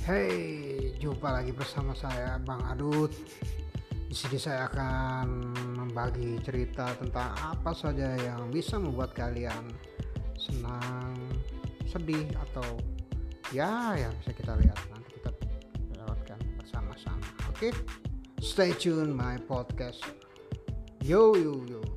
Hey, jumpa lagi bersama saya Bang Adut. Di sini saya akan membagi cerita tentang apa saja yang bisa membuat kalian senang, sedih atau ya yang bisa kita lihat nanti kita lewatkan bersama-sama. Oke, stay tune my podcast. Yo yo yo.